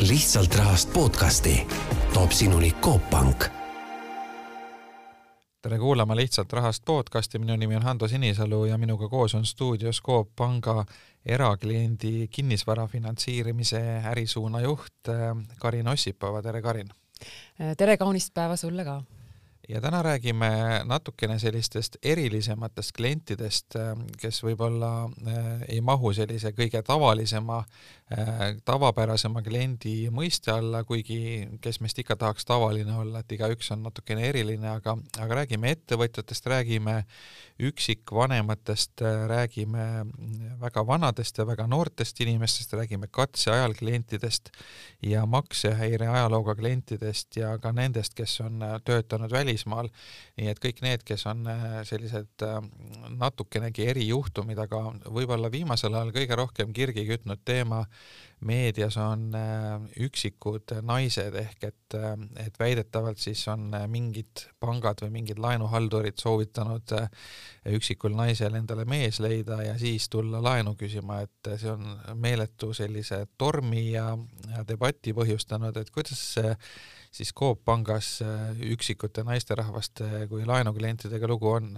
lihtsalt rahast podcasti toob sinuni Coop Pank tere kuulama Lihtsalt rahast podcasti, minu nimi on Hando Sinisalu ja minuga koos on stuudios Coop Panga erakliendi kinnisvara finantseerimise ärisuuna juht äh, Karin Ossipova, tere Karin! tere, kaunist päeva sulle ka! Ja täna räägime natukene sellistest erilisematest klientidest, kes võib-olla äh, ei mahu sellise kõige tavalisema, äh, tavapärasema kliendi mõiste alla, kuigi kes meist ikka tahaks tavaline olla, et igaüks on natukene eriline, aga, aga räägime ettevõtjatest, räägime üksikvanematest, räägime väga vanadest ja väga noortest inimestest, räägime katseajal klientidest ja maksehäire ajalooga klientidest ja ka nendest, kes on töötanud välismaal. nii et kõik need, kes on äh, sellised äh, natukenegi erijuhtumid, aga võib-olla viimasel ajal kõige rohkem kirgi kütnud teema meedias on äh, üksikud naised ehk et, äh, et väidetavalt siis on äh, mingid pangad või mingid laenuhaldurid soovitanud üksikul naisel endale mees leida ja siis tulla laenu küsima, et see on meeletu sellise tormi ja, ja debati põhjustanud, et kuidas siis Coop pangas üksikute naisterahvaste kui laenuklientidega lugu on?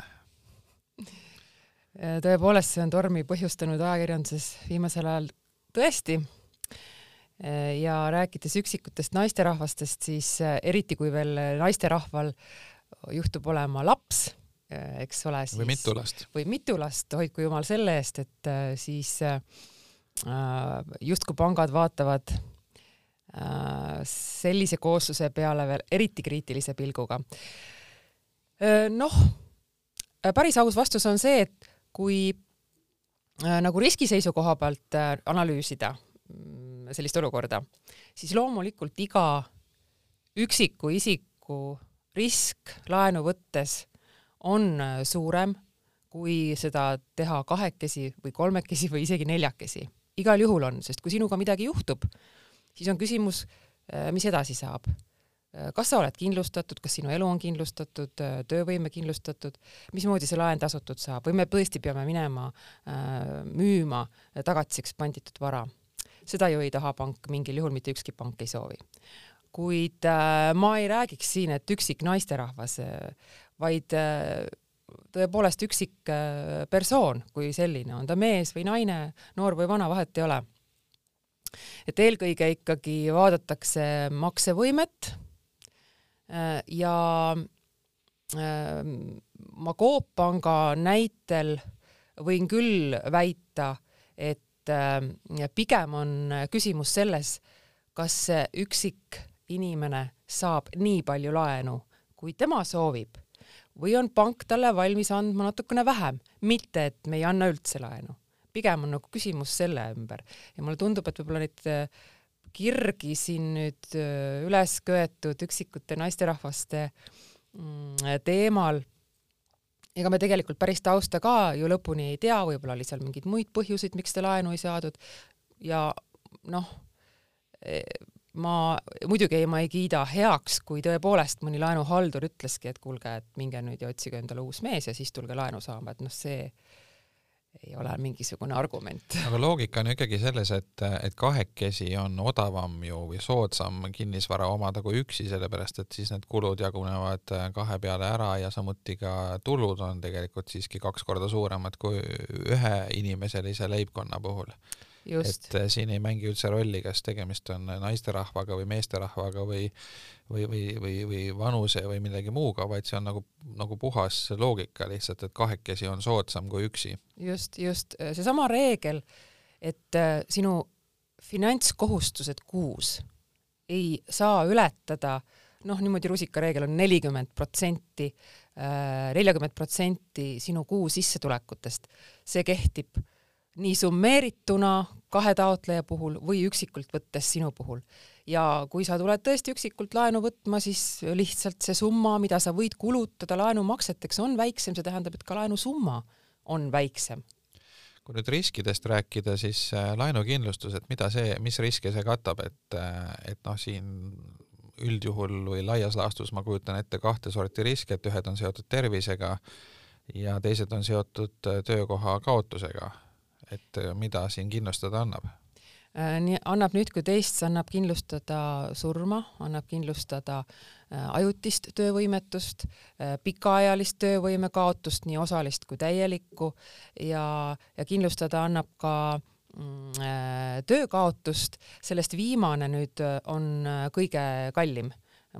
tõepoolest, see on tormi põhjustanud ajakirjanduses viimasel ajal tõesti ja rääkides üksikutest naisterahvastest, siis äh, eriti kui veel naisterahval juhtub olema laps, äh, eks ole, siis või mitu last, või mitu last, hoidku jumal selle eest, et äh, siis justkui pangad vaatavad sellise koosluse peale veel eriti kriitilise pilguga. noh, päris aus vastus on see, et kui nagu riski seisukoha pealt analüüsida sellist olukorda, siis loomulikult iga üksiku isiku risk laenu võttes on äh, suurem, kui seda teha kahekesi või kolmekesi või isegi neljakesi. igal juhul on, sest kui sinuga midagi juhtub, siis on küsimus, äh, mis edasi saab. Äh, kas sa oled kindlustatud, kas sinu elu on kindlustatud, töövõime kindlustatud, mismoodi see laen tasutud saab või me tõesti peame minema müüma tagatiseks panditud vara seda ju ei taha pank mingil juhul, mitte ükski pank ei soovi. kuid äh, ma ei räägiks siin, et üksik naisterahvas, äh, vaid äh, tõepoolest üksik äh, persoon kui selline, on ta mees või naine, noor või vana, vahet ei ole. et eelkõige ikkagi vaadatakse maksevõimet äh, ja äh, ma Coop Panga näitel võin küll väita, et et äh, pigem on küsimus selles, kas see üksik inimene saab nii palju laenu, kui tema soovib või on pank talle valmis andma natukene vähem, mitte et me ei anna üldse laenu. pigem on nagu küsimus selle ümber ja mulle tundub, et võib-olla neid äh, kirgi siin nüüd äh, üles köetud üksikute naisterahvaste mm, teemal ega me tegelikult päris tausta ka ju lõpuni ei tea, võib-olla oli seal mingeid muid põhjuseid, miks seda laenu ei saadud. Ja noh, e, ma muidugi ei, ma ei kiida heaks, kui tõepoolest mõni laenuhaldur ütleski, et kuulge, et minge nüüd ja otsige endale uus mees ja siis tulge laenu saama, et noh, see ei ole mingisugune argument. aga loogika on ikkagi selles, et, et kahekesi on odavam ju või soodsam kinnisvara omada kui üksi, sellepärast et siis need kulud jagunevad kahe peale ära ja samuti ka tulud on tegelikult siiski kaks korda suuremad kui ühe inimeselise leibkonna puhul. Et siin ei mängi üldse rolli, kas tegemist on naisterahvaga või meesterahvaga või või, või, või, või vanuse või millegi muuga, vaid see on nagu, nagu puhas loogika lihtsalt, et kahekesi on soodsam kui üksi. just, just seesama reegel, et äh, sinu finantskohustused kuus ei saa ületada noh, niimoodi rusikareegel on nelikümmend protsenti, äh, neljakümmet protsenti sinu kuu sissetulekutest. see kehtib nii summeerituna kahe taotleja puhul või üksikult võttes sinu puhul. ja kui sa tuled tõesti üksikult laenu võtma, siis lihtsalt see summa, mida sa võid kulutada laenumakseteks, on väiksem, see tähendab, et ka laenusumma on väiksem. Kui nüüd riskidest rääkida, siis äh, laenukindlustus, et mida see, mis riske see katab, et, äh, et noh, siin üldjuhul või laias laastus ma kujutan ette kahte sorti riske, et ühed on seotud tervisega ja teised on seotud äh, töökoha kaotusega et äh, mida siin kindlustada annab? nii annab nüüd kui teist, see annab kindlustada surma, annab kindlustada ajutist töövõimetust, pikaajalist töövõime kaotust, nii osalist kui täielikku ja, ja kindlustada annab ka mm, töökaotust, sellest viimane nüüd on kõige kallim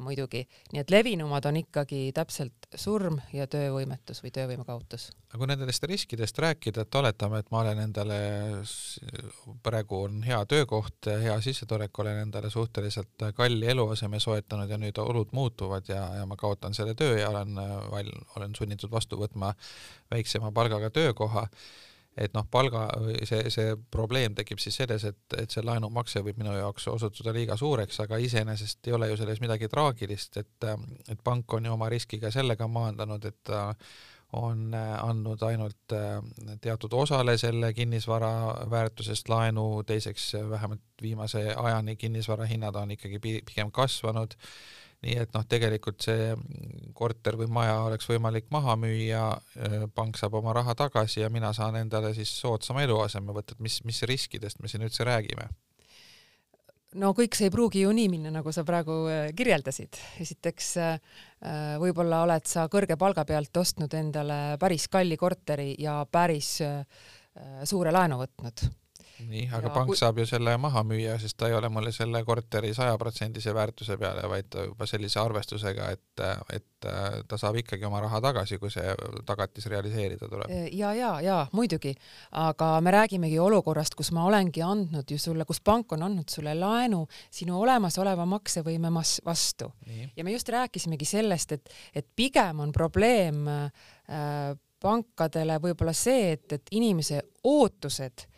muidugi, nii et levinumad on ikkagi täpselt surm ja töövõimetus või töövõime kaotus. aga kui nendest riskidest rääkida, et oletame, et ma olen endale, praegu on hea töökoht, hea sissetulek, olen endale suhteliselt kalli eluaseme soetanud ja nüüd olud muutuvad ja, ja ma kaotan selle töö ja olen, olen sunnitud vastu võtma väiksema palgaga töökoha et noh, palga, see, see probleem tekib siis selles, et, et see laenumakse võib minu jaoks osutuda liiga suureks, aga iseenesest ei ole ju selles midagi traagilist, et, et pank on ju oma riski ka sellega maandanud, et ta on andnud ainult teatud osale selle kinnisvara väärtusest laenu, teiseks vähemalt viimase ajani kinnisvara hinnad on ikkagi pigem kasvanud nii et noh, tegelikult see korter või maja oleks võimalik maha müüa, äh, pank saab oma raha tagasi ja mina saan endale siis soodsama eluaseme võtta, et mis, mis riskidest me siin üldse räägime? no kõik see ei pruugi ju nii minna, nagu sa praegu äh, kirjeldasid. esiteks äh, võib-olla oled sa kõrge palga pealt ostnud endale päris kalli korteri ja päris suure laenu võtnud nii, aga ja pank kui... saab ju selle maha müüa, sest ta ei ole mulle selle korteri sajaprotsendise väärtuse peale, vaid juba sellise arvestusega, et, et ta saab ikkagi oma raha tagasi, kui see tagatis realiseerida tuleb. ja, ja, ja muidugi, aga me räägimegi olukorrast, kus ma olengi andnud ju sulle, kus pank on andnud sulle laenu sinu olemasoleva maksevõime mas-, vastu. ja me just rääkisimegi sellest, et, et pigem on probleem äh, pankadele võib-olla see, et, et inimese ootused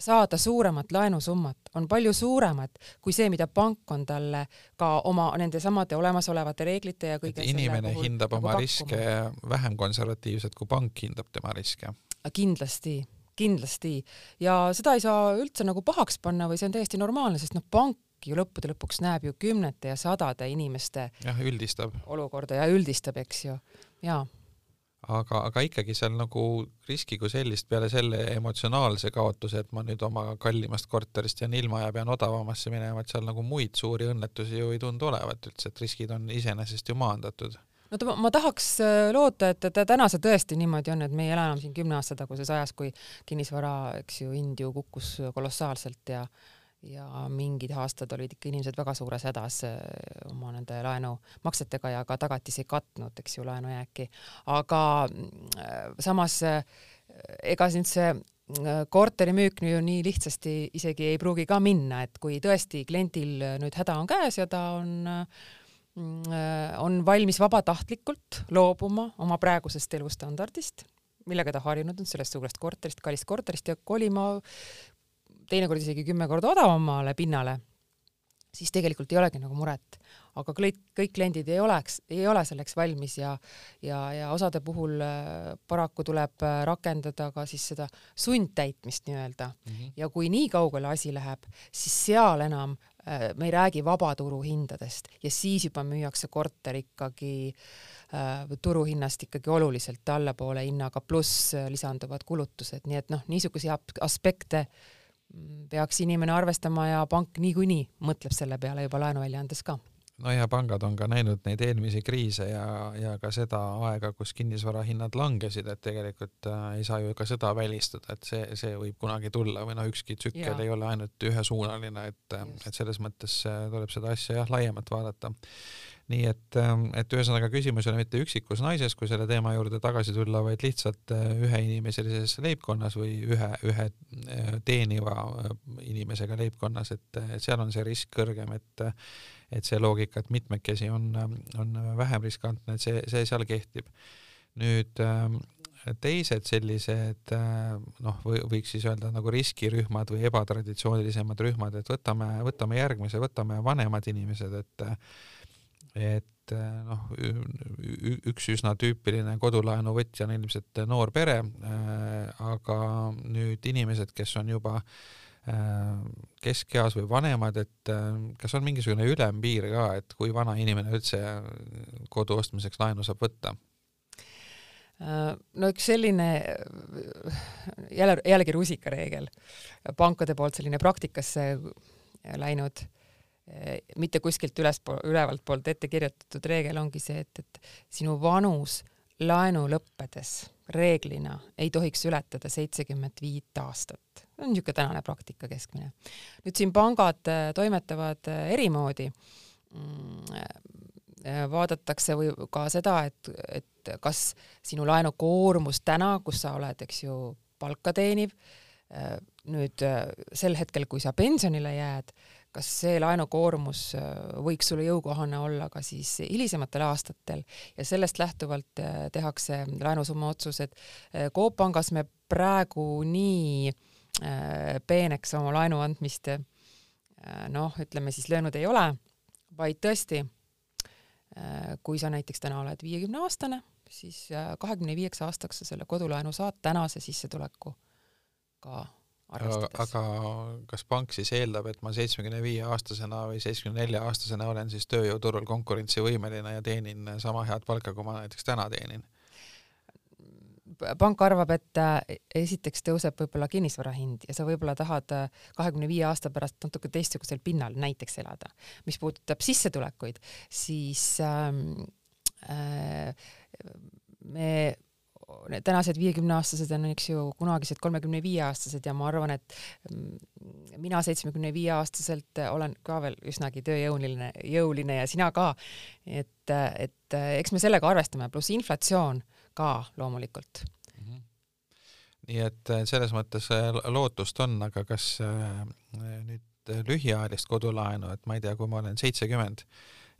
saada suuremat laenusummat on palju suuremad kui see, mida pank on talle ka oma nende samade olemasolevate reeglite ja kõige inimene puhul, hindab nagu oma pakkuma. riske vähem konservatiivselt, kui pank hindab tema riske. kindlasti, kindlasti ja seda ei saa üldse nagu pahaks panna või see on täiesti normaalne, sest noh, pank ju lõppude lõpuks näeb ju kümnete ja sadade inimeste jah, üldistab olukorda ja üldistab, eks ju, jaa aga, aga ikkagi seal nagu riski kui sellist peale selle emotsionaalse kaotuse, et ma nüüd oma kallimast korterist jään ilma ja pean odavamasse minema, et seal nagu muid suuri õnnetusi ju ei tundu olevat üldse, et riskid on iseenesest ju maandatud. No ta, ma tahaks äh, loota, et, et täna see tõesti niimoodi on, et me ei ela enam siin kümne aasta taguses ajas, kui kinnisvara, eks ju, hind ju kukkus kolossaalselt ja ja mingid aastad olid ikka inimesed väga suures hädas äh, oma nende laenumaksetega ja ka tagatisi katnud, eks ju, laenujääki. aga äh, samas äh, ega siin see korteri müük ju nii lihtsasti isegi ei pruugi ka minna, et kui tõesti kliendil nüüd häda on käes ja ta on on valmis vabatahtlikult loobuma oma praegusest elustandardist, millega ta harjunud on, sellest suurest korterist, kallist korterist ja kolima teinekord isegi kümme korda odavamale pinnale, siis tegelikult ei olegi nagu muret. aga kõik, kõik kliendid ei oleks, ei ole selleks valmis ja, ja, ja osade puhul äh, paraku tuleb äh, rakendada ka siis seda sundtäitmist nii-öelda mm. -hmm. ja kui nii kaugele asi läheb, siis seal enam äh, me ei räägi vabaturu hindadest ja siis juba müüakse korter ikkagi äh, turuhinnast ikkagi oluliselt allapoole hinnaga, pluss lisanduvad kulutused, nii et noh, niisuguseid aspekte äh, peaks inimene arvestama ja pank niikuinii mõtleb selle peale juba laenu välja andes ka. No ja pangad on ka näinud neid eelmisi kriise ja, ja ka seda aega, kus kinnisvarahinnad langesid, et tegelikult äh, ei saa ju ka seda välistada, et see, see võib kunagi tulla või noh, ükski tsükkel ja. ei ole ainult ühesuunaline, et, et selles mõttes äh, tuleb seda asja jah, laiemalt vaadata nii et, ähm, et ühesõnaga küsimus ei ole mitte üksikus naises, kui selle teema juurde tagasi tulla, vaid lihtsalt äh, üheinimiselises leibkonnas või ühe, ühe äh, teeniva äh, inimesega leibkonnas, et, seal on see risk kõrgem, et et see loogika, et mitmekesi on, on vähem riskantne, et see, see seal kehtib. nüüd ähm, teised sellised noh, võiks siis öelda nagu riskirühmad või ebatraditsioonilisemad rühmad, et võtame, võtame järgmise, võtame vanemad inimesed, et et eh, noh, üks üsna tüüpiline kodulaenu võtja on ilmselt noor pere, eh, aga nüüd inimesed, kes on juba eh, keskeas või vanemad, et kas on mingisugune ülempiir ka, et kui vana inimene üldse kodu ostmiseks laenu saab võtta? no üks selline jälle, jällegi rusikareegel, pankade poolt selline praktikasse läinud, mitte kuskilt ülespool, ülevalt poolt ette kirjutatud reegel ongi see, et, et sinu vanus laenu lõppedes reeglina ei tohiks ületada seitsekümmend viit aastat. on niisugune tänane praktika keskmine. nüüd siin pangad äh, toimetavad äh, erimoodi. Mm, äh, vaadatakse või ka seda, et, et kas sinu laenukoormus täna, kus sa oled, eks ju, palka teeniv, nüüd sel hetkel, kui sa pensionile jääd, kas see laenukoormus äh, võiks sulle jõukohane olla ka siis hilisematel aastatel ja sellest lähtuvalt äh, tehakse laenusumma otsused. Äh, Coop Pangas me praegu nii peeneks oma laenu andmist noh, ütleme siis löönud ei ole, vaid tõesti, kui sa näiteks täna oled viiekümne aastane, siis kahekümne viieks aastaks sa selle kodulaenu saad tänase sissetuleku ka arvestades. aga kas pank siis eeldab, et ma seitsmekümne viie aastasena või seitsmekümne nelja aastasena olen siis tööjõuturul konkurentsivõimeline ja teenin sama head palka, kui ma näiteks täna teenin? pank arvab, et äh, esiteks tõuseb võib-olla kinnisvara hind ja sa võib-olla tahad äh, kahekümne viie aasta pärast natuke teistsugusel pinnal näiteks elada. mis puudutab sissetulekuid, siis ähm, äh, me tänased viiekümneaastased on, eks ju, kunagised kolmekümne viie aastased ja ma arvan, et mm, mina seitsmekümne viie aastaselt olen ka veel üsnagi tööjõuline, jõuline ja sina ka. et, et eks me sellega arvestame, pluss inflatsioon ka loomulikult mm. -hmm. nii et selles mõttes äh, lootust on, aga kas äh, nüüd lühiajalist kodulaenu, et ma ei tea, kui ma olen seitsekümmend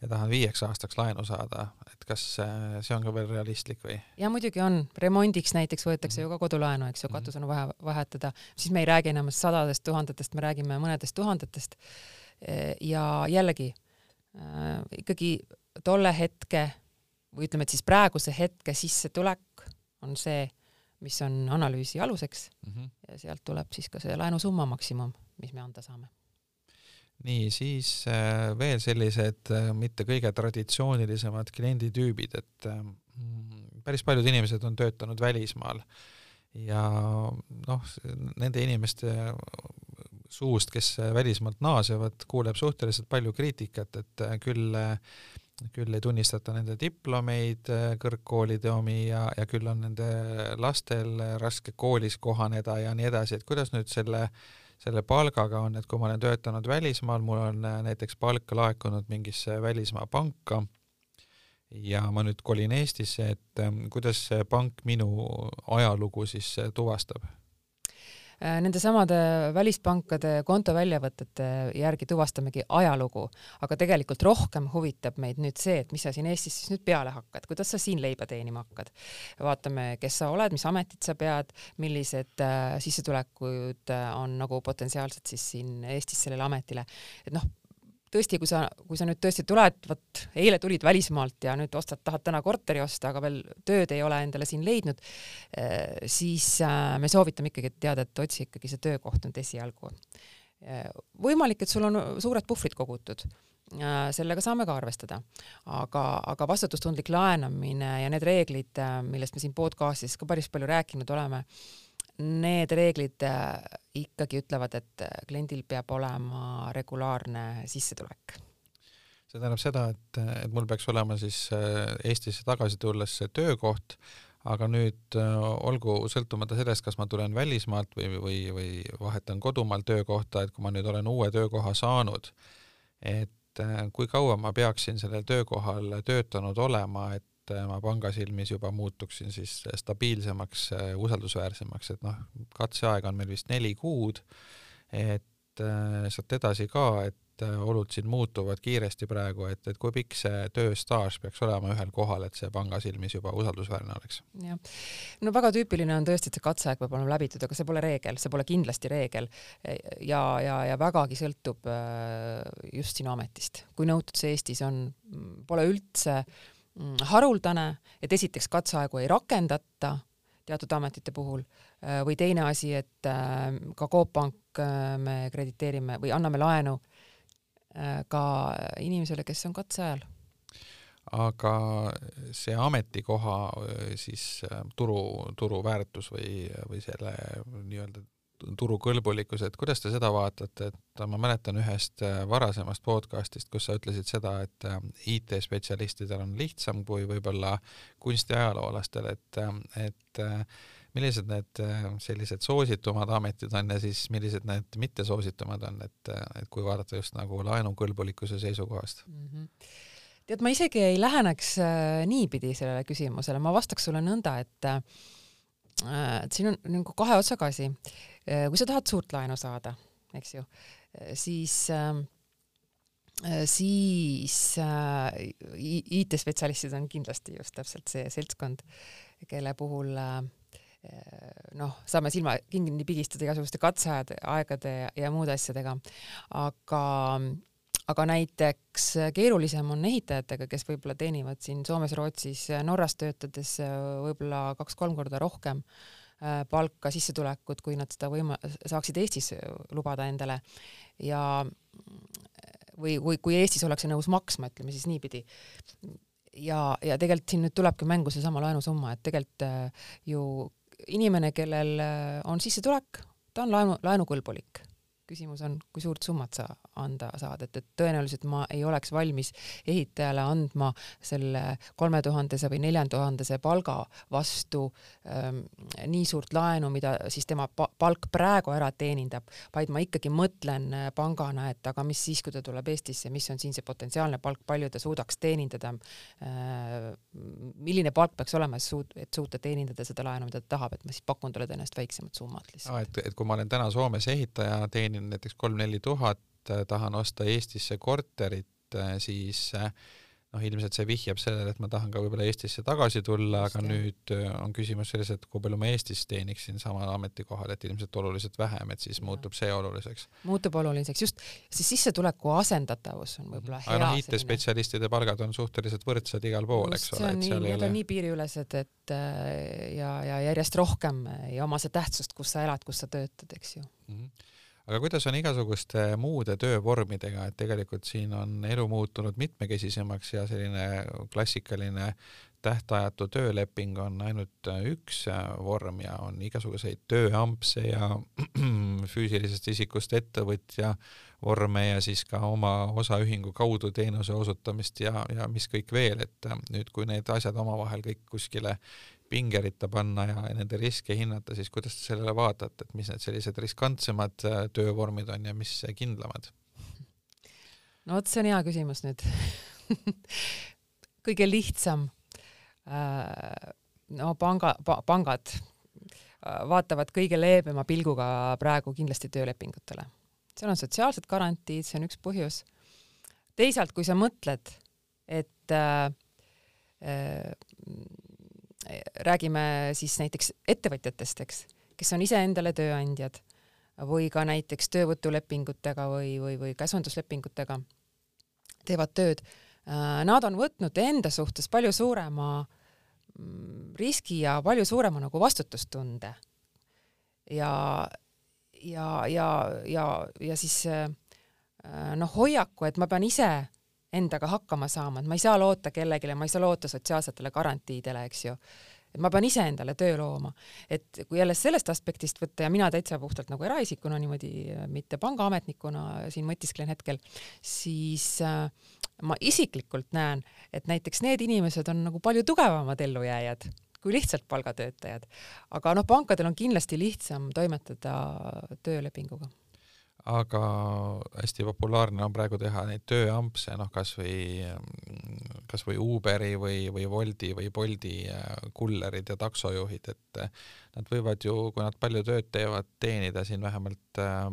ja tahan viieks aastaks laenu saada, et kas see on ka veel realistlik või? ja muidugi on, remondiks näiteks võetakse ju ka kodulaenu, eks ju, mhm. katus on vaja vahetada, siis me ei räägi enam sadadest tuhandetest, me räägime mõnedest tuhandetest. ja jällegi äh, ikkagi tolle hetke või ütleme, et siis praeguse hetke sissetulek on see, mis on analüüsi aluseks mm -hmm. ja sealt tuleb siis ka see laenusumma maksimum, mis me anda saame nii, siis äh, veel sellised äh, mitte kõige traditsioonilisemad klienditüübid, et äh, päris paljud inimesed on töötanud välismaal ja noh, nende inimeste suust, kes välismaalt naasevad, kuuleb suhteliselt palju kriitikat, et küll küll ei tunnistata nende diplomeid, kõrgkoolide omi ja, ja küll on nende lastel raske koolis kohaneda ja nii edasi, et kuidas nüüd selle äh, selle palgaga on, et kui ma olen töötanud välismaal, mul on äh, näiteks palk laekunud mingisse välismaa panka ja ma nüüd kolin Eestisse, et ähm, kuidas see pank minu ajalugu siis äh, tuvastab? Äh, nendesamade välispankade kontoväljavõtete järgi tuvastamegi ajalugu, aga tegelikult rohkem huvitab meid nüüd see, et mis sa siin Eestis siis nüüd peale hakkad, kuidas sa siin leiba teenima hakkad. vaatame, kes sa oled, mis ametit sa pead, millised äh, sissetulekud äh, on nagu potentsiaalselt siis siin Eestis sellele ametile, et noh, tõesti, kui sa, kui sa nüüd tõesti tuled, vot eile tulid välismaalt ja nüüd ostad, tahad täna korteri osta, aga veel tööd ei ole endale siin leidnud, eh, siis äh, me soovitame ikkagi teada, et otsi ikkagi see töökoht nüüd esialgu. Eh, võimalik, et sul on suured puhvrid kogutud sellega saame ka arvestada. aga, aga vastutustundlik laenamine ja need reeglid, millest me siin podcastis ka päris palju rääkinud oleme, need reeglid äh, ikkagi ütlevad, et äh, kliendil peab olema regulaarne sissetulek. see tähendab seda, et, et mul peaks olema siis äh, Eestisse tagasi tulles see töökoht, aga nüüd olgu sõltumata sellest, kas ma tulen välismaalt või, või, või vahetan kodumaal töökohta, et kui ma nüüd olen uue töökoha saanud, et kui kaua ma peaksin sellel töökohal töötanud olema, et et äh, ma panga silmis juba muutuksin siis stabiilsemaks, äh, usaldusväärsemaks, et noh, katseaeg on meil vist neli kuud, et sealt edasi ka, et olud siin muutuvad kiiresti praegu, et, et kui pikk see tööstaaž peaks olema ühel kohal, et see panga silmis juba usaldusväärne oleks? jah, no väga tüüpiline on tõesti, et see katseaeg peab olema läbitud, aga see pole reegel, see pole kindlasti reegel. ja, ja, ja vägagi sõltub just sinu ametist. kui nõutud see Eestis on, pole üldse äh, haruldane, et esiteks katseaegu ei rakendata teatud ametite puhul äh, või teine asi, et äh, ka Coop Pank äh, me krediteerime või anname laenu ka inimesele, kes on katseajal aga see ametikoha siis turu, turuväärtus või, või selle nii-öelda turukõlbulikkus, et kuidas te seda vaatate, et ma mäletan ühest varasemast podcast'ist, kus sa ütlesid seda, et IT-spetsialistidel on lihtsam kui võib-olla kunstiajaloolastel, et, et millised need sellised soositumad ametid on ja siis millised need mittesoositumad on, et, et kui vaadata just nagu laenukõlbulikkuse seisukohast mm? -hmm tead, ma isegi ei läheneks äh, niipidi sellele küsimusele, ma vastaks sulle nõnda, et äh, et siin on nagu kahe otsaga asi. Äh, kui sa tahad suurt laenu saada, eks ju, siis äh, siis äh, IT-spetsialistid on kindlasti just täpselt see seltskond, kelle puhul äh, noh, saame silma kinni pigistada igasuguste katseajade, aegade ja, muude asjadega, aga aga näiteks äh, keerulisem on ehitajatega, kes võib-olla teenivad siin Soomes-Rootsis, äh, Norras töötades äh, võib-olla kaks-kolm korda rohkem palka, sissetulekut, kui nad seda võima-, saaksid Eestis lubada endale ja või, või kui Eestis ollakse nõus maksma, ütleme siis niipidi. ja, ja tegelikult siin nüüd tulebki mängu seesama laenusumma, et tegelikult ju inimene, kellel on sissetulek, ta on laenu, laenukõlbulik küsimus on, kui suurt summat sa anda saad, et, et tõenäoliselt ma ei oleks valmis ehitajale andma selle kolmetuhandese või neljantuhandese palga vastu ähm, nii suurt laenu, mida siis tema palk praegu ära teenindab, vaid ma ikkagi mõtlen äh, pangana, et aga mis siis, kui ta tuleb Eestisse, mis on siin see potentsiaalne palk, palju ta suudaks teenindada äh,, milline palk peaks olema, et suut-, et suuta teenindada seda laenu, mida ta tahab, et ma siis pakun talle tõenäoliselt väiksemat summat lihtsalt. et, et kui ma olen täna Soomes ehitaja, teenin teenin näiteks kolm-neli tuhat, äh, tahan osta Eestisse korterit, äh, siis äh, noh, ilmselt see vihjab sellele, et ma tahan ka võib-olla Eestisse tagasi tulla, aga nüüd on küsimus selles, et kui palju ma Eestis teeniksin samal ametikohal, et ilmselt oluliselt vähem, et siis ja. muutub see oluliseks. muutub oluliseks, just, siis sissetuleku asendatavus on võib-olla hea. aga noh, IT-spetsialistide palgad on suhteliselt võrdsed igal pool, eks ole, ei ole. nii piiriülesed, et ja, ja järjest rohkem ei oma see tähtsust, kus sa elad, kus sa töötad, eks ju mm. -hmm aga kuidas on igasuguste muude töövormidega, et tegelikult siin on elu muutunud mitmekesisemaks ja selline klassikaline tähtajatu tööleping on ainult üks vorm ja on igasuguseid tööampse ja füüsilisest isikust ettevõtja vorme ja siis ka oma osaühingu kaudu teenuse osutamist ja, ja mis kõik veel, et nüüd, kui need asjad omavahel kõik kuskile pingeritta panna ja nende riske hinnata, siis kuidas te sellele vaatate, et mis need sellised riskantsemad äh, töövormid on ja mis kindlamad? no vot, see on hea küsimus nüüd kõige lihtsam äh, no panga pa,, pangad äh, vaatavad kõige leebema pilguga praegu kindlasti töölepingutele. seal on sotsiaalsed garantiid, see on üks põhjus. teisalt, kui sa mõtled, et äh, räägime siis näiteks ettevõtjatest, eks, kes on iseendale tööandjad või ka näiteks töövõtulepingutega või, või, või käsunduslepingutega teevad tööd. Äh, nad on võtnud enda suhtes palju suurema mm, riski ja palju suurema nagu vastutustunde. ja, ja, ja, ja, ja siis äh, noh, hoiaku, et ma pean ise endaga hakkama saama, et ma ei saa loota kellelegi, ma ei saa loota sotsiaalsetele garantiidele, eks ju. et ma pean iseendale töö looma. et kui jälle sellest aspektist võtta ja mina täitsa puhtalt nagu eraisikuna niimoodi, mitte pangaametnikuna siin mõtisklen hetkel, siis äh, ma isiklikult näen, et näiteks need inimesed on nagu palju tugevamad ellujääjad kui lihtsalt palgatöötajad. aga noh, pankadel on kindlasti lihtsam toimetada töölepinguga aga hästi populaarne on praegu teha neid tööampse, noh kasvõi, kasvõi Uberi või, või Woldi või Boldi äh, kullerid ja taksojuhid, et äh, nad võivad ju, kui nad palju tööd teevad, teenida siin vähemalt äh,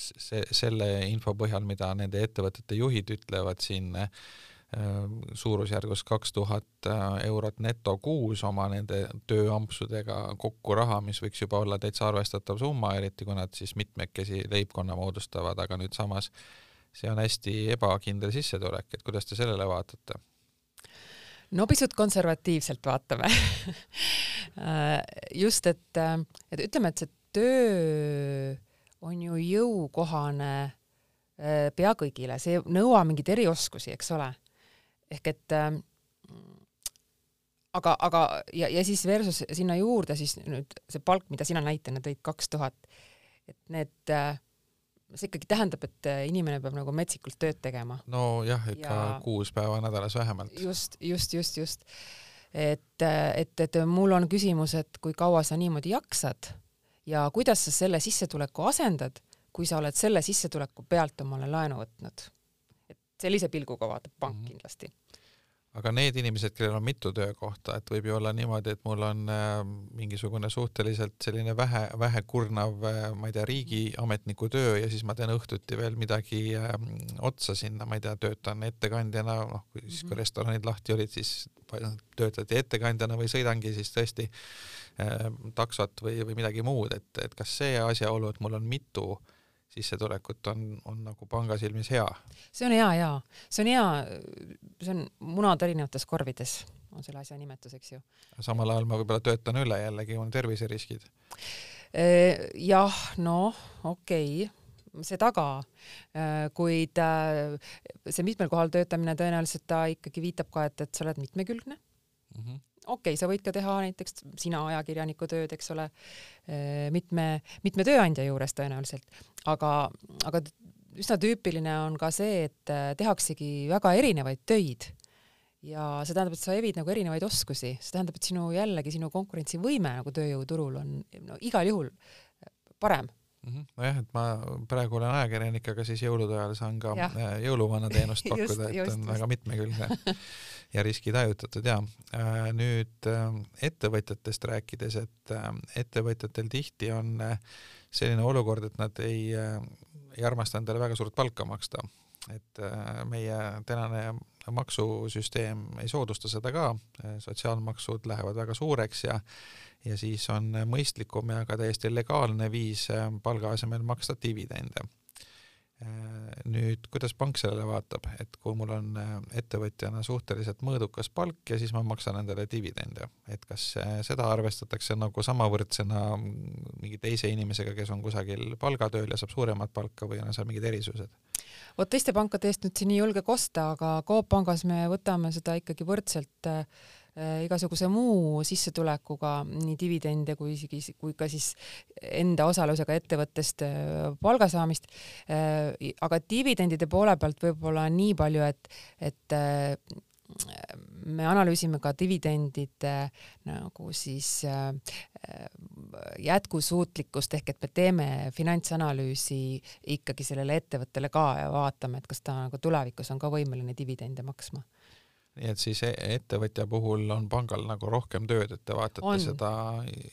see, selle info põhjal, mida nende ettevõtete juhid ütlevad siin äh, suurusjärgus kaks tuhat äh, eurot neto kuus oma nende tööampsudega kokku raha, mis võiks juba olla täitsa arvestatav summa, eriti kui nad siis mitmekesi leibkonna moodustavad, aga nüüd samas see on hästi ebakindel sissetulek, et kuidas te sellele vaatate? no pisut konservatiivselt vaatame. Äh, just, et, et ütleme, et see töö on ju jõukohane pea kõigile, see ei nõua mingeid erioskusi, eks ole ehk et äh, aga, aga ja, ja siis versus sinna juurde siis nüüd see palk, mida sina näitena tõid, kaks tuhat, et need äh, see ikkagi tähendab, et inimene peab nagu metsikult tööd tegema. nojah, ikka ja... kuus päeva nädalas vähemalt. just, just, just, just. et, et, et mul on küsimus, et kui kaua sa niimoodi jaksad ja kuidas sa selle sissetuleku asendad, kui sa oled selle sissetuleku pealt omale laenu võtnud. Sellise pilguga vaatab pank mm -hmm. kindlasti aga need inimesed, kellel on mitu töökohta, et võib ju olla niimoodi, et mul on äh, mingisugune suhteliselt selline vähe, vähekurnav äh,, ma ei tea, riigiametniku töö ja siis ma teen õhtuti veel midagi äh, otsa sinna, ma ei tea, töötan ettekandjana, noh, kui siis, kui mhm. restoranid lahti olid, siis töötati ettekandjana või sõidangi siis tõesti äh, taksot või, või midagi muud, et, et kas see asjaolu, et mul on mitu äh, sissetulekut on, on nagu panga silmis hea. see on hea jaa, see on hea, see on munad erinevates korvides, on selle asja nimetus, eks ju. samal ajal ma võib-olla töötan üle jällegi, on terviseriskid. jah, noh, okei okay seda ka, kuid see mitmel kohal töötamine tõenäoliselt ta ikkagi viitab ka, et, et sa oled mitmekülgne mm. -hmm okei okay,, sa võid ka teha näiteks sina ajakirjaniku tööd, eks ole, eh, mitme, mitme tööandja juures tõenäoliselt, aga, aga üsna tüüpiline on ka see, et eh, tehaksegi väga erinevaid töid ja see tähendab, et sa evid nagu erinevaid oskusi, see tähendab, et sinu jällegi sinu konkurentsivõime nagu tööjõuturul on no igal juhul parem mm -hmm. nojah, et ma praegu olen ajakirjanik, aga siis jõulude ajal saan ka ja. Eh, jõuluvana teenust pakkuda, et just, on just. väga mitmekülgne ja riskid hajutatud ja äh, nüüd äh, ettevõtjatest rääkides, et äh, ettevõtjatel tihti on selline olukord, et nad ei, ei armasta endale väga suurt palka maksta, et meie tänane maksusüsteem ei soodusta seda ka, sotsiaalmaksud lähevad väga suureks ja ja siis on mõistlikum ja ka täiesti legaalne viis palga asemel maksta dividende nüüd, kuidas pank sellele vaatab, et kui mul on äh, ettevõtjana suhteliselt mõõdukas palk ja siis ma maksan endale dividende, et kas äh, seda arvestatakse nagu samavõrdsena mingi teise inimesega, kes on kusagil palgatööl ja saab suuremat palka või on seal mingid erisused? vot teiste pankade eest nüüd siin ei julge kosta, aga Coop Pangas me võtame seda ikkagi võrdselt äh, Äh, igasuguse muu sissetulekuga, nii dividende kui isegi, kui ka siis enda osalusega ettevõttest äh, palga saamist. Äh, aga dividendide poole pealt võib-olla nii palju, et, et me analüüsime ka dividendide nagu siis jätkusuutlikkust ehk et me teeme finantsanalüüsi ikkagi sellele ettevõttele ka ja vaatame, et kas ta nagu tulevikus on ka võimeline dividende maksma nii et siis e-, ettevõtja puhul on pangal nagu rohkem tööd, et te vaatate on. seda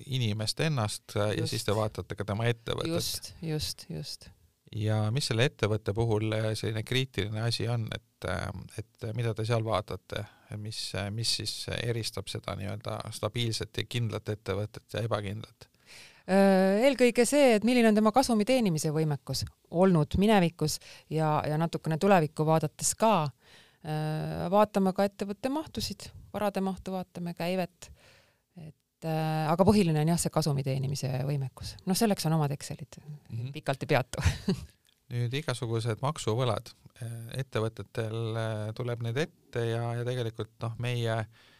inimest ennast just. ja siis te vaatate ka tema ettevõtet. just, just, just. ja mis selle ettevõtte puhul selline kriitiline asi on, et, et mida te seal vaatate, mis, mis siis eristab seda nii-öelda stabiilset ja kindlat ettevõtet ja ebakindlat? eelkõige see, et milline on tema kasumi teenimise võimekus olnud minevikus ja, ja natukene tulevikku vaadates ka vaatame ka ettevõtte mahtusid, varade mahtu vaatame, käivet, et äh, aga põhiline on jah, see kasumi teenimise võimekus. noh, selleks on omad Excelid mm, -hmm. pikalt ei peatu nüüd igasugused maksuvõlad, ettevõtetel tuleb need ette ja, ja tegelikult noh, meie äh, Äh,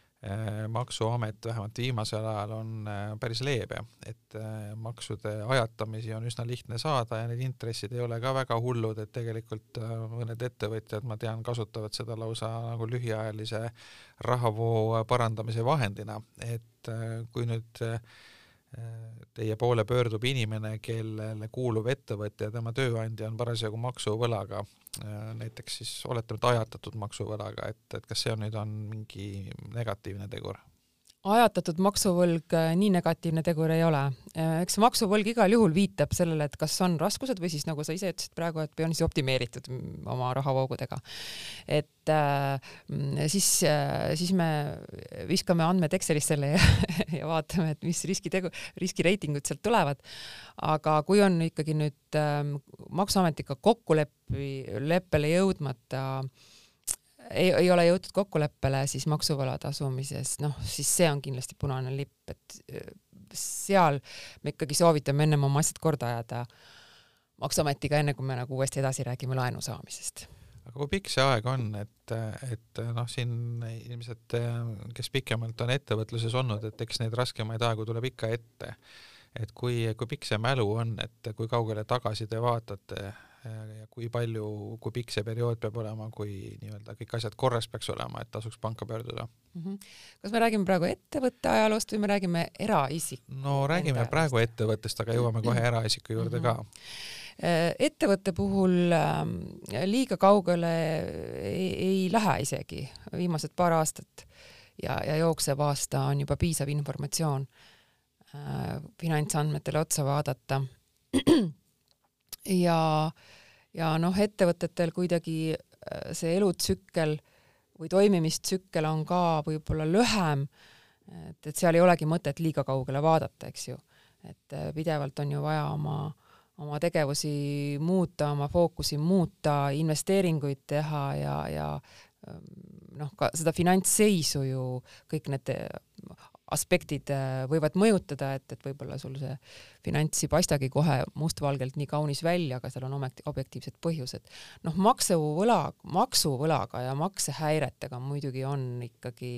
maksuamet vähemalt viimasel ajal on äh, päris leebe, et äh, maksude ajatamisi on üsna lihtne saada ja need intressid ei ole ka väga hullud, et tegelikult mõned ettevõtjad, ma tean, kasutavad seda lausa nagu lühiajalise rahavoo parandamise vahendina, et kui nüüd teie poole pöördub inimene, kellele kuuluv ettevõte ja tema tööandja on parasjagu maksuvõlaga, näiteks siis oletame, et ajatatud maksuvõlaga, et, et kas see on nüüd, on mingi negatiivne tegur? Ajatatud maksuvõlg äh, nii negatiivne tegur ei ole. Äh, eks see maksuvõlg igal juhul viitab sellele, et kas on raskused või siis nagu sa ise ütlesid praegu, et on siis optimeeritud oma rahavoogudega. et äh, siis äh,, siis me viskame andmed Excelisse ja, ja vaatame, et mis riskitegu, riskireitingud sealt tulevad. aga kui on ikkagi nüüd äh, Maksuametiga kokkuleppi, leppele jõudmata äh, ei, ei ole jõutud kokkuleppele siis maksuvõla tasumises, noh, siis see on kindlasti punane lipp, et äh, seal me ikkagi soovitame ennem oma asjad korda ajada Maksuametiga, enne kui me nagu uuesti edasi räägime laenu saamisest aga kui pikk see aeg on, et, et noh, siin ilmselt, kes pikemalt on ettevõtluses olnud, et eks neid raskemaid aegu tuleb ikka ette. et kui, kui pikk see mälu on, et kui kaugele tagasi te vaatate ja kui palju, kui pikk see periood peab olema, kui nii-öelda kõik asjad korras peaks olema, et tasuks panka pöörduda mm. -hmm. kas me räägime praegu ettevõtte ajaloost või me räägime eraisiku? no räägime praegu ettevõttest, aga jõuame kohe eraisiku juurde mm -hmm. ka äh, ettevõtte puhul ähm, liiga kaugele ei, ei lähe isegi viimased paar aastat ja, ja jooksev aasta on juba piisav informatsioon äh, finantsandmetele otsa vaadata ja, ja noh, ettevõtetel kuidagi äh, see elutsükkel või toimimistsükkel on ka võib-olla lühem, et, et seal ei olegi mõtet liiga kaugele vaadata, eks ju. et äh, pidevalt on ju vaja oma, oma tegevusi muuta, oma fookusi muuta, investeeringuid teha ja, ja ähm, noh, ka seda finantsseisu ju kõik need aspektid äh, võivad mõjutada, et, et võib-olla sul see finants ei paistagi kohe mustvalgelt nii kaunis välja, aga seal on ometi objektiivsed põhjused. noh, maksuvõla, maksuvõlaga ja maksehäiretega muidugi on ikkagi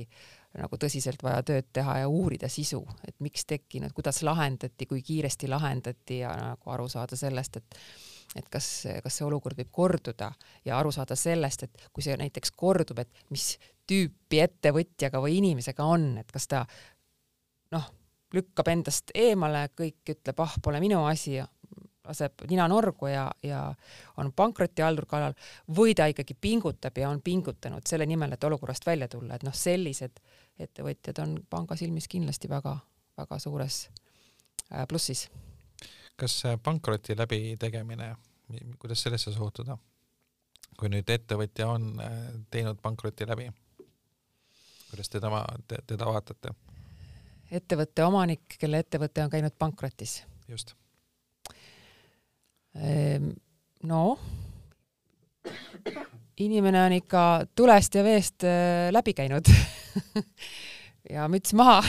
nagu tõsiselt vaja tööd teha ja uurida sisu, et miks tekkinud, kuidas lahendati, kui kiiresti lahendati ja nagu aru saada sellest, et et kas, kas see olukord võib korduda ja aru saada sellest, et kui see näiteks kordub, et mis tüüpi ettevõtjaga või inimesega on, et kas ta noh, lükkab endast eemale, kõik ütleb, ah, pole minu asi ja laseb nina norgu ja, ja on pankrotihaldur kallal või ta ikkagi pingutab ja on pingutanud selle nimel, et olukorrast välja tulla, et noh, sellised ettevõtjad on panga silmis kindlasti väga-väga suures äh, plussis. kas pankroti läbitegemine, kuidas sellesse suhtuda? kui nüüd ettevõtja on äh, teinud pankroti läbi, kuidas te tema, teda vaatate? Ettevõtte omanik, kelle ettevõte on käinud pankrotis. just. Ehm, no inimene on ikka tulest ja veest äh, läbi käinud ja müts maha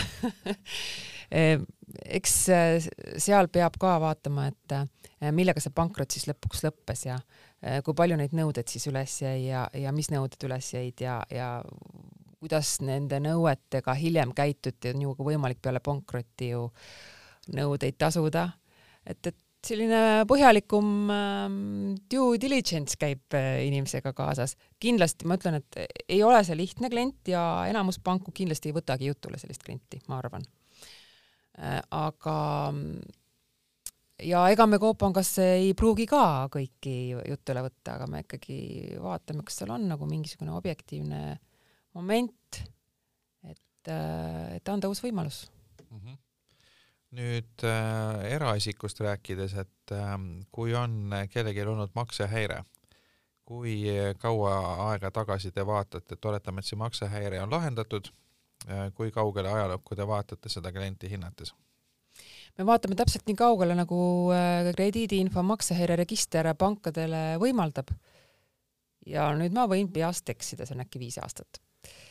ehm, eks äh, seal peab ka vaatama, et äh, millega see pankrot siis lõpuks lõppes ja kui palju neid nõudeid siis üles jäi ja, ja mis nõuded üles jäid ja, ja kuidas nende nõuetega hiljem käituti, on ju võimalik peale pankrotti ju nõudeid tasuda. et, et selline põhjalikum ähm, due diligence käib äh, inimesega kaasas. kindlasti ma ütlen, et ei ole see lihtne klient ja enamus panku kindlasti ei võtagi jutule sellist klienti, ma arvan äh,. aga ja ega me Coop Pangas ei pruugi ka kõiki jutule võtta, aga me ikkagi vaatame, kas seal on nagu mingisugune objektiivne äh, moment, et, äh, et anda uus võimalus mm. -hmm. nüüd äh, eraisikust rääkides, et äh, kui on kellelgi olnud maksehäire, kui kaua aega tagasi te vaatate, et oletame, et see maksehäire on lahendatud äh,, kui kaugele ajalukku te vaatate seda klienti hinnates? me vaatame täpselt nii kaugele, nagu äh, krediidiinfo maksehäireregister pankadele võimaldab. ja nüüd ma võin peast eksida, see on äkki viis aastat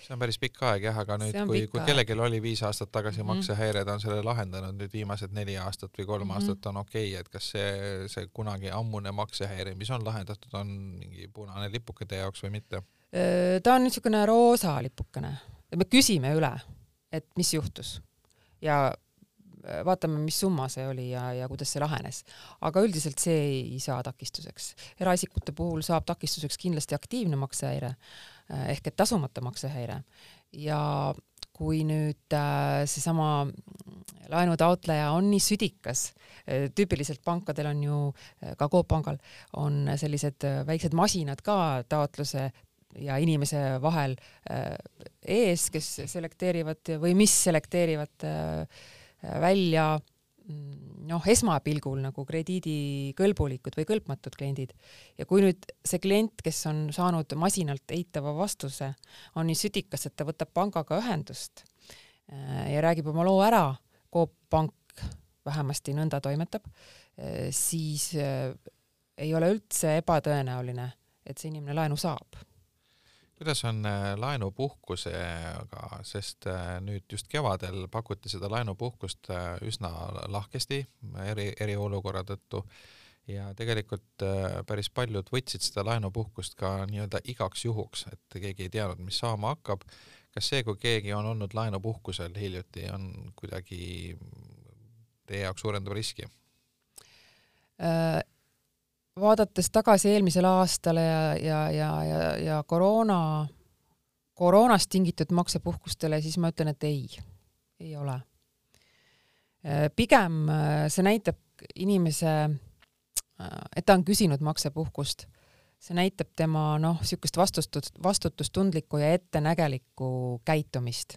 see on päris pikk aeg jah, aga nüüd, kui, kui kellelgi oli viis aastat tagasi mm -hmm. maksehäire, ta on selle lahendanud nüüd viimased neli aastat või kolm mm -hmm. aastat on okei okay,, et kas see, see kunagi ammune maksehäire, mis on lahendatud, on mingi punane lipuke teie jaoks või mitte? ta on niisugune roosa lipukene. me küsime üle, et mis juhtus ja vaatame, mis summa see oli ja, ja kuidas see lahenes. aga üldiselt see ei saa takistuseks. eraisikute puhul saab takistuseks kindlasti aktiivne maksehäire Äh, ehk et tasumata maksehäire ja kui nüüd äh, seesama laenutaotleja on nii südikas, äh, tüüpiliselt pankadel on ju, ka Coop Pangal on sellised väiksed masinad ka taotluse ja inimese vahel ees, kes selekteerivad või mis selekteerivad välja Mm, noh, esmapilgul nagu krediidikõlbulikud või kõlbmatud kliendid. ja kui nüüd see klient, kes on saanud masinalt eitava vastuse, on nii südikas, et ta võtab pangaga ühendust äh, ja räägib oma loo ära, Coop Pank vähemasti nõnda toimetab, äh, siis äh, ei ole üldse ebatõenäoline, et see inimene laenu saab kuidas on äh, laenupuhkusega, sest äh, nüüd just kevadel pakuti seda laenupuhkust äh, üsna lahkesti eri, eriolukorra tõttu ja tegelikult päris paljud võtsid seda laenupuhkust ka nii-öelda igaks juhuks, et keegi ei teadnud, mis saama hakkab. kas see, kui keegi on olnud laenupuhkusel hiljuti, on kuidagi teie jaoks suurendab riski? Äh, vaadates tagasi eelmisele aastale ja, ja, ja, ja, ja koroona, koroonast tingitud maksepuhkustele, siis ma ütlen, et ei, ei ole. Äh, pigem see näitab inimese Äh, et ta on küsinud maksepuhkust. see näitab tema noh, niisugust vastutust, vastutustundlikku ja ettenägelikku käitumist.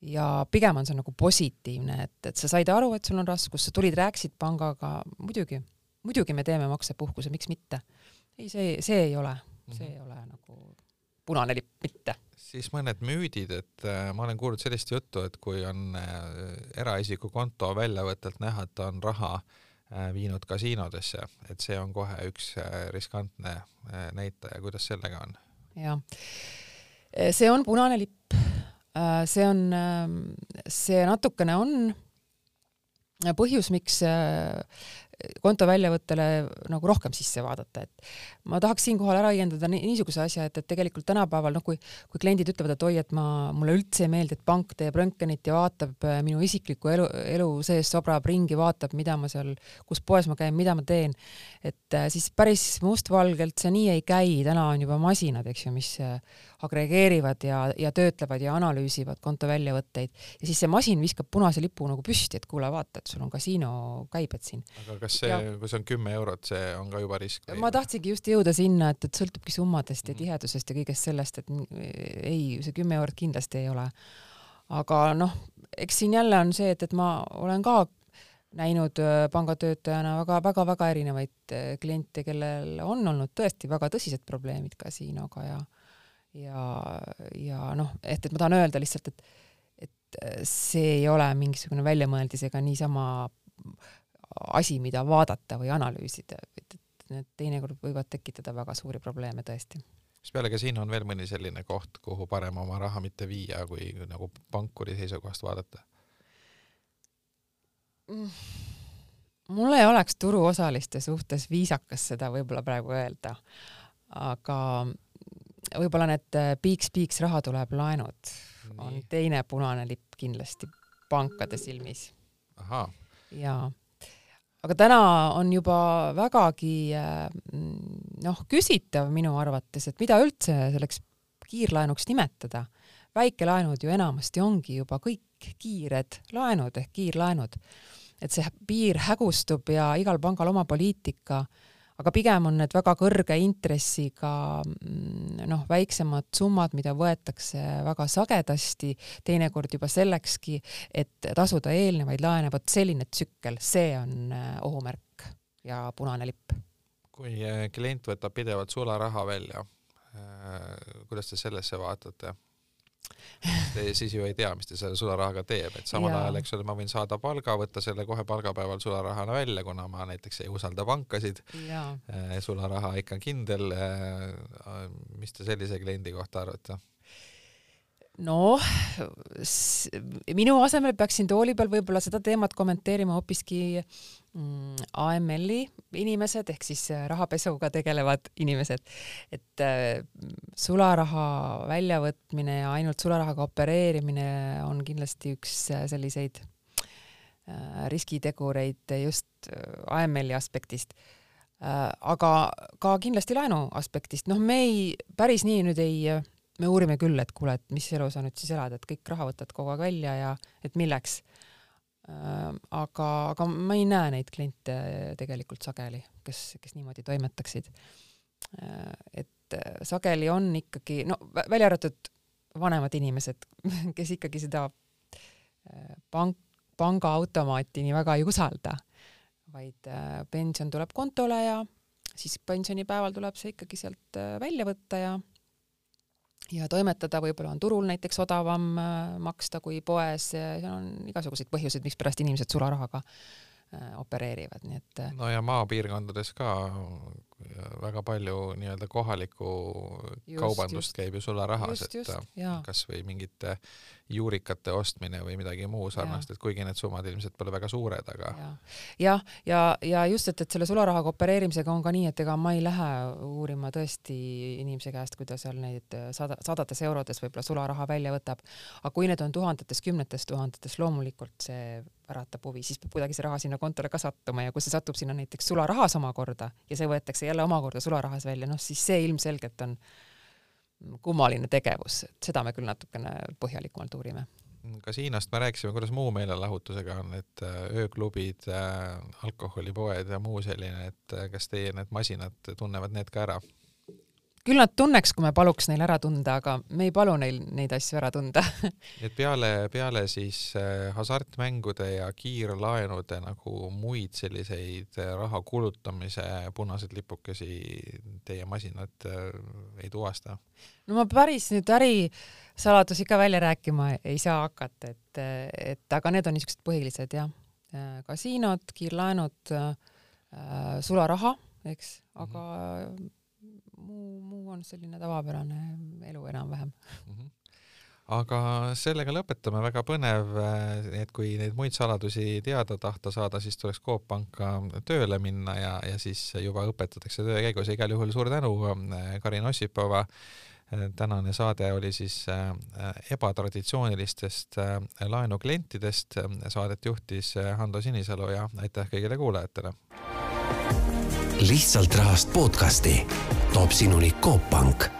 ja pigem on see nagu positiivne, et, et sa said aru, et sul on raskus, sa tulid, rääkisid pangaga, muidugi, muidugi me teeme maksepuhkuse, miks mitte. ei, see, see ei ole, see ei ole nagu punane lipp, mitte siis mõned müüdid, et äh, ma olen kuulnud sellist juttu, et kui on äh, eraisiku konto väljavõttelt näha, et on raha äh, viinud kasiinodesse, et see on kohe üks riskantne näitaja, kuidas sellega on? jah, see on punane lipp. see on, ähm, see natukene on põhjus, miks konto väljavõttele nagu rohkem sisse vaadata, et ma tahaks siinkohal ära õiendada niisuguse asja, et, et tegelikult tänapäeval noh, kui, kui kliendid ütlevad, et oi, et ma, mulle üldse ei meeldi, et pank teeb röntgenit ja vaatab äh, minu isiklikku elu, elu sees, sobrab ringi, vaatab, mida ma seal, kus poes ma käin, mida ma teen, et äh, siis päris mustvalgelt see nii ei käi, täna on juba masinad, eks ju, mis agregeerivad ja, ja töötlevad ja analüüsivad konto väljavõtteid ja siis see masin viskab punase lipu nagu püsti, et kuule, vaata, et sul on kasiino käibed siin. aga kas see, kui see on kümme eurot, see on ka juba risk? ma tahtsingi just jõuda sinna, et, et sõltubki summadest ja mhm. tihedusest ja kõigest sellest, et ei, see kümme eurot kindlasti ei ole. aga noh, eks siin jälle on see, et, et ma olen ka näinud äh, pangatöötajana väga-väga-väga erinevaid äh, kliente, kellel on olnud tõesti väga tõsised probleemid kasiinoga ja ja, ja noh, et, et ma tahan öelda lihtsalt, et et see ei ole mingisugune väljamõeldis ega niisama asi, mida vaadata või analüüsida, et, et need teinekord võivad tekitada väga suuri probleeme tõesti. kas peale kasiino on veel mõni selline koht, kuhu parem oma raha mitte viia, kui nagu pankuri seisukohast vaadata? Mul ei oleks turuosaliste suhtes viisakas seda võib-olla praegu öelda, aga võib-olla need piiks-piiks raha tuleb laenud Nii. on teine punane lipp kindlasti pankade silmis. jaa aga täna on juba vägagi noh, küsitav minu arvates, et mida üldse selleks kiirlaenuks nimetada. väikelaenud ju enamasti ongi juba kõik kiired laenud ehk kiirlaenud. et see piir hägustub ja igal pangal oma poliitika äh, aga pigem on need väga kõrge intressiga mm, noh, väiksemad summad, mida võetakse väga sagedasti, teinekord juba sellekski, et tasuda eelnevaid laene, vot selline tsükkel, see on äh, ohumärk ja punane lipp. kui äh, klient võtab pidevalt sularaha välja, äh, kuidas te sellesse vaatate? Te siis ju ei tea, mis ta selle sularahaga teeb, et samal ja. ajal, eks ole, ma võin saada palga, võtta selle kohe palgapäeval sularahana välja, kuna ma näiteks ei usalda pankasid. Eh, sularaha ikka kindel. Eh, mis te sellise kliendi kohta arvate? noh, minu asemel peaksin tooli peal võib-olla seda teemat kommenteerima hoopiski AML-i inimesed ehk siis äh, rahapesuga tegelevad inimesed, et äh, sularaha väljavõtmine ja ainult sularahaga opereerimine on kindlasti üks äh, selliseid riskitegureid just AML-i aspektist. Aga ka kindlasti laenu aspektist, noh, me ei, päris nii nüüd ei me uurime küll, et kuule, et mis elu sa nüüd siis elad, et kõik raha võtad kogu aeg välja ja et milleks. Äh, aga, aga ma ei näe neid kliente tegelikult sageli, kes, kes niimoodi toimetaksid. Äh, et äh, sageli on ikkagi, no välja arvatud vanemad inimesed, kes ikkagi seda pank, pangaautomaati nii väga ei usalda, vaid pension tuleb kontole ja siis pensionipäeval tuleb see ikkagi sealt välja võtta ja ja toimetada võib-olla on turul näiteks odavam äh, maksta kui poes, seal on igasuguseid põhjuseid, mikspärast inimesed sularahaga äh, opereerivad, nii et. Äh, no ja maapiirkondades ka väga palju nii-öelda kohalikku kaubandust just. käib ju sularahas, et kasvõi mingite juurikate ostmine või midagi muu sarnast, et kuigi need summad ilmselt pole väga suured, aga jah, ja, ja, ja just, et, et selle sularahaga opereerimisega on ka nii, et ega ma ei lähe uurima tõesti inimese käest, kui ta seal neid sada, sadades eurodes võib-olla sularaha välja võtab. aga kui need on tuhandetes, kümnetes tuhandetes, loomulikult see äratab huvi, siis peab kuidagi see raha sinna kontole ka sattuma ja kui see satub sinna näiteks sularahas omakorda ja see võetakse jälle omakorda sularahas välja, noh siis see ilmselgelt on kummaline tegevus, et seda me küll natukene põhjalikumalt uurime kasiinost me rääkisime, kuidas muu meelelahutusega on, et äh, ööklubid, äh, alkoholipoed ja muu selline, et äh, kas teie need masinad tunnevad need ka ära? Küll nad tunneks, kui me paluks neil ära tunda, aga me ei palu neil neid asju ära tunda et peale, peale siis äh, hasartmängude ja kiirlaenude nagu muid selliseid äh, raha kulutamise punaseid lipukesi teie masinad äh, ei tuvasta? no ma päris nüüd ärisaladusi ka välja rääkima ei saa hakata, et, et aga need on niisugused põhilised jah, kasiinod, kiirlaenud äh,, sularaha, eks, aga mm -hmm muu, muu on selline tavapärane elu enam-vähem. Mm. -hmm aga sellega lõpetame, väga põnev, et kui neid muid saladusi teada tahta saada, siis tuleks Coop Panka tööle minna ja, ja siis juba õpetatakse töö käigus. Ja igal juhul suur tänu, Karin Ossipova. tänane saade oli siis ebatraditsioonilistest laenuklientidest, saadet juhtis Hando Sinisalu ja aitäh kõigile kuulajatele lihtsalt rahast podcasti. Toob sinuni Coop Pank